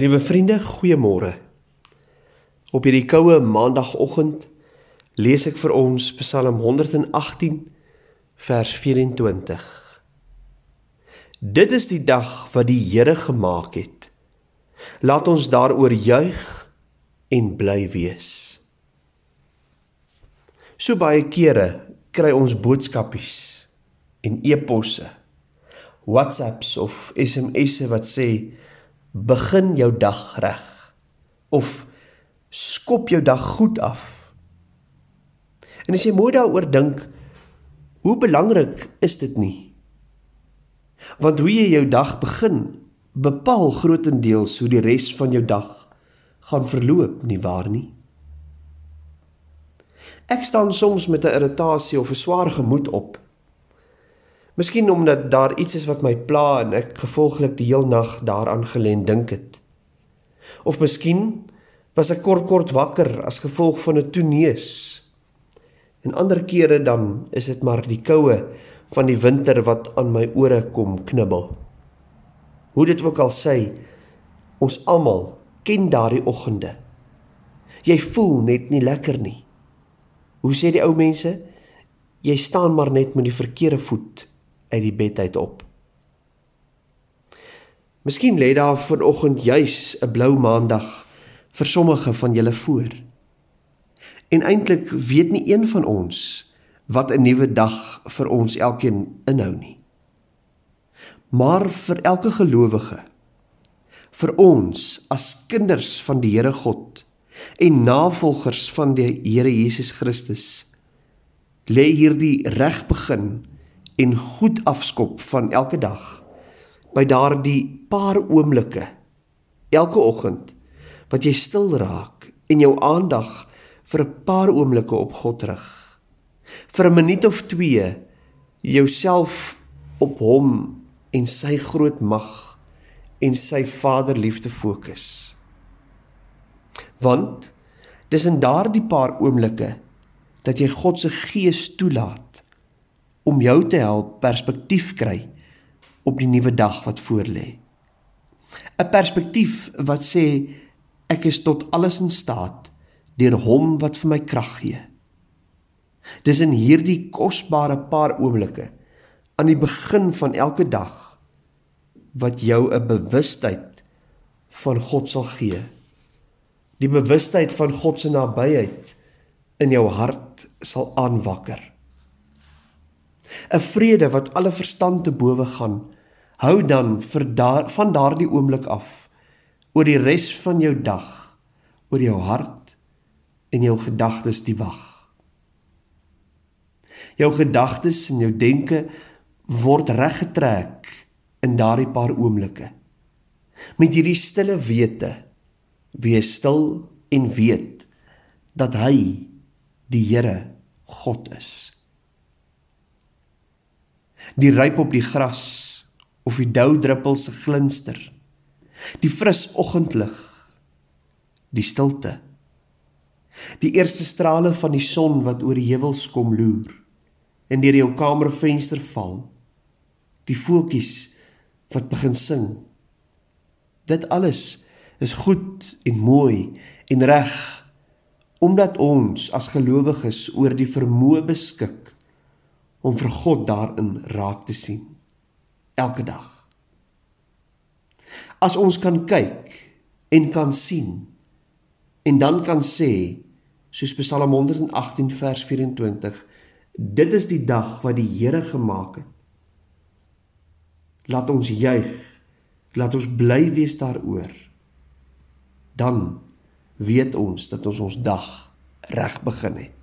Liewe vriende, goeiemôre. Op hierdie koue maandagooggend lees ek vir ons Psalm 118 vers 24. Dit is die dag wat die Here gemaak het. Laat ons daaroor juig en bly wees. So baie kere kry ons boodskapies en e-posse, WhatsApps of SMS'e wat sê begin jou dag reg of skop jou dag goed af. En as jy mooi daaroor dink, hoe belangrik is dit nie? Want hoe jy jou dag begin, bepaal grootendeels hoe die res van jou dag gaan verloop, nie waar nie? Ek staan soms met 'n irritasie of 'n swaar gemoed op Miskien omdat daar iets is wat my pla en ek gevolglik die heel nag daaraan gelend dink het. Of miskien was ek kort kort wakker as gevolg van 'n toeneus. En ander kere dan is dit maar die koue van die winter wat aan my ore kom knibbel. Hoe dit ook al sê, ons almal ken daardie oggende. Jy voel net nie lekker nie. Hoe sê die ou mense? Jy staan maar net met die verkeerde voet uit die bed uit op. Miskien lê daar vanoggend juis 'n blou maandag vir sommige van julle voor. En eintlik weet nie een van ons wat 'n nuwe dag vir ons elkeen inhou nie. Maar vir elke gelowige vir ons as kinders van die Here God en navolgers van die Here Jesus Christus lê hierdie reg begin en goed afskop van elke dag by daardie paar oomblikke elke oggend wat jy stil raak en jou aandag vir 'n paar oomblikke op God rig. Vir 'n minuut of 2 jouself op hom en sy groot mag en sy vaderliefde fokus want dis in daardie paar oomblikke dat jy God se gees toelaat om jou te help perspektief kry op die nuwe dag wat voorlê. 'n Perspektief wat sê ek is tot alles in staat deur hom wat vir my krag gee. Dis in hierdie kosbare paar oomblikke aan die begin van elke dag wat jou 'n bewustheid van God sal gee. Die bewustheid van God se nabyheid in jou hart sal aanwakker. 'n vrede wat alle verstand te bowe gaan. Hou dan vir daar van daardie oomblik af oor die res van jou dag, oor jou hart en jou gedagtes die wag. Jou gedagtes en jou denke word reggetrek in daardie paar oomblikke. Met hierdie stille wete, wees stil en weet dat hy die Here God is die ryp op die gras of die doudruppels se glinster. Die fris oggendlig. Die stilte. Die eerste strale van die son wat oor die heuwels kom loer en deur jou kamervenster val. Die voeltjies wat begin sing. Dit alles is goed en mooi en reg omdat ons as gelowiges oor die vermoë beskik om vir God daarin raak te sien elke dag. As ons kan kyk en kan sien en dan kan sê soos Psalm 118 vers 24 dit is die dag wat die Here gemaak het. Laat ons juig. Laat ons bly wees daaroor. Dan weet ons dat ons ons dag reg begin het.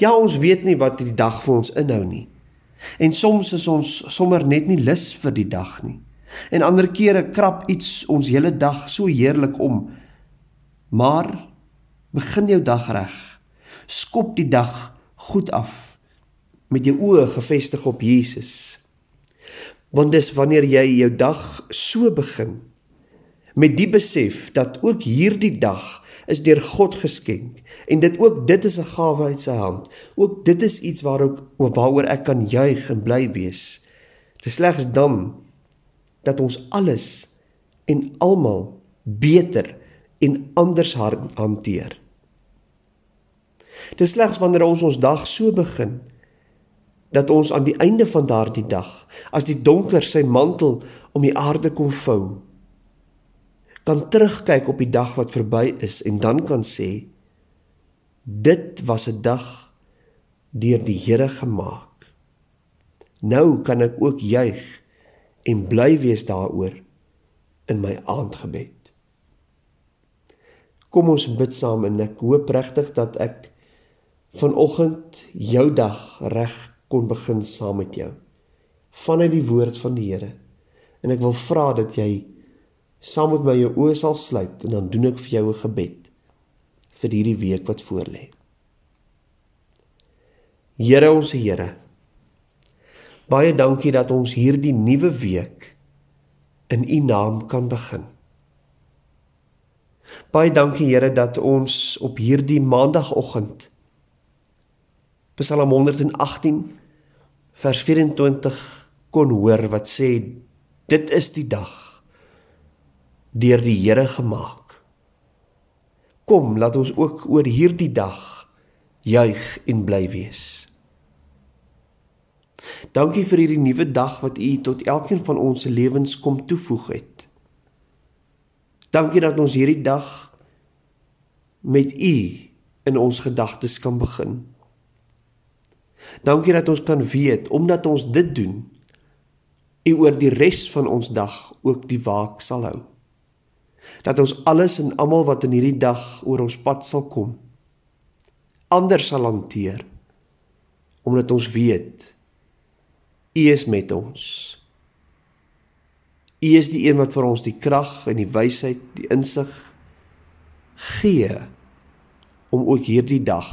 Ja, ons weet nie wat die dag vir ons inhou nie. En soms is ons sommer net nie lus vir die dag nie. En ander kere krap iets ons hele dag so heerlik om. Maar begin jou dag reg. Skop die dag goed af met jou oë gefestig op Jesus. Want dis wanneer jy jou dag so begin met die besef dat ook hierdie dag is deur God geskenk en dit ook dit is 'n gawe uit sy hand. Ook dit is iets waarop waaroor ek kan juig en bly wees. Dis slegs dan dat ons alles en almal beter en anders hanteer. Dit slegs wanneer ons ons dag so begin dat ons aan die einde van daardie dag as die donker sy mantel om die aarde kom vou kan terugkyk op die dag wat verby is en dan kan sê dit was 'n dag deur die Here gemaak. Nou kan ek ook juig en bly wees daaroor in my aandgebed. Kom ons bid saam en ek hoop regtig dat ek vanoggend jou dag reg kon begin saam met jou vanuit die woord van die Here. En ek wil vra dat jy saam met my jou oë sal sluit en dan doen ek vir jou 'n gebed vir hierdie week wat voorlê. Here ons Here. Baie dankie dat ons hierdie nuwe week in U naam kan begin. Baie dankie Here dat ons op hierdie maandagooggend Psalm 118 vers 24 kon hoor wat sê dit is die dag deur die Here gemaak. Kom, laat ons ook oor hierdie dag juig en bly wees. Dankie vir hierdie nuwe dag wat U tot elkeen van ons se lewens kom toevoeg het. Dankie dat ons hierdie dag met U in ons gedagtes kan begin. Dankie dat ons kan weet omdat ons dit doen, U oor die res van ons dag ook die waak sal hou. Dat ons alles en almal wat in hierdie dag oor ons pad sal kom, anders sal hanteer omdat ons weet U is met ons. U is die een wat vir ons die krag en die wysheid, die insig gee om ook hierdie dag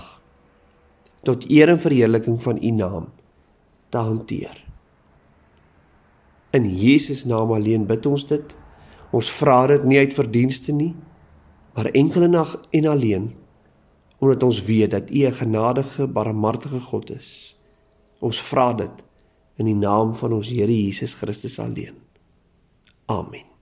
tot eer en verheerliking van u naam te hanteer. In Jesus naam alleen bid ons dit. Ons vra dit nie uit verdienste nie, maar enkel en alleen omdat ons weet dat U 'n genadige, barmhartige God is. Ons vra dit in die naam van ons Here Jesus Christus alleen. Amen.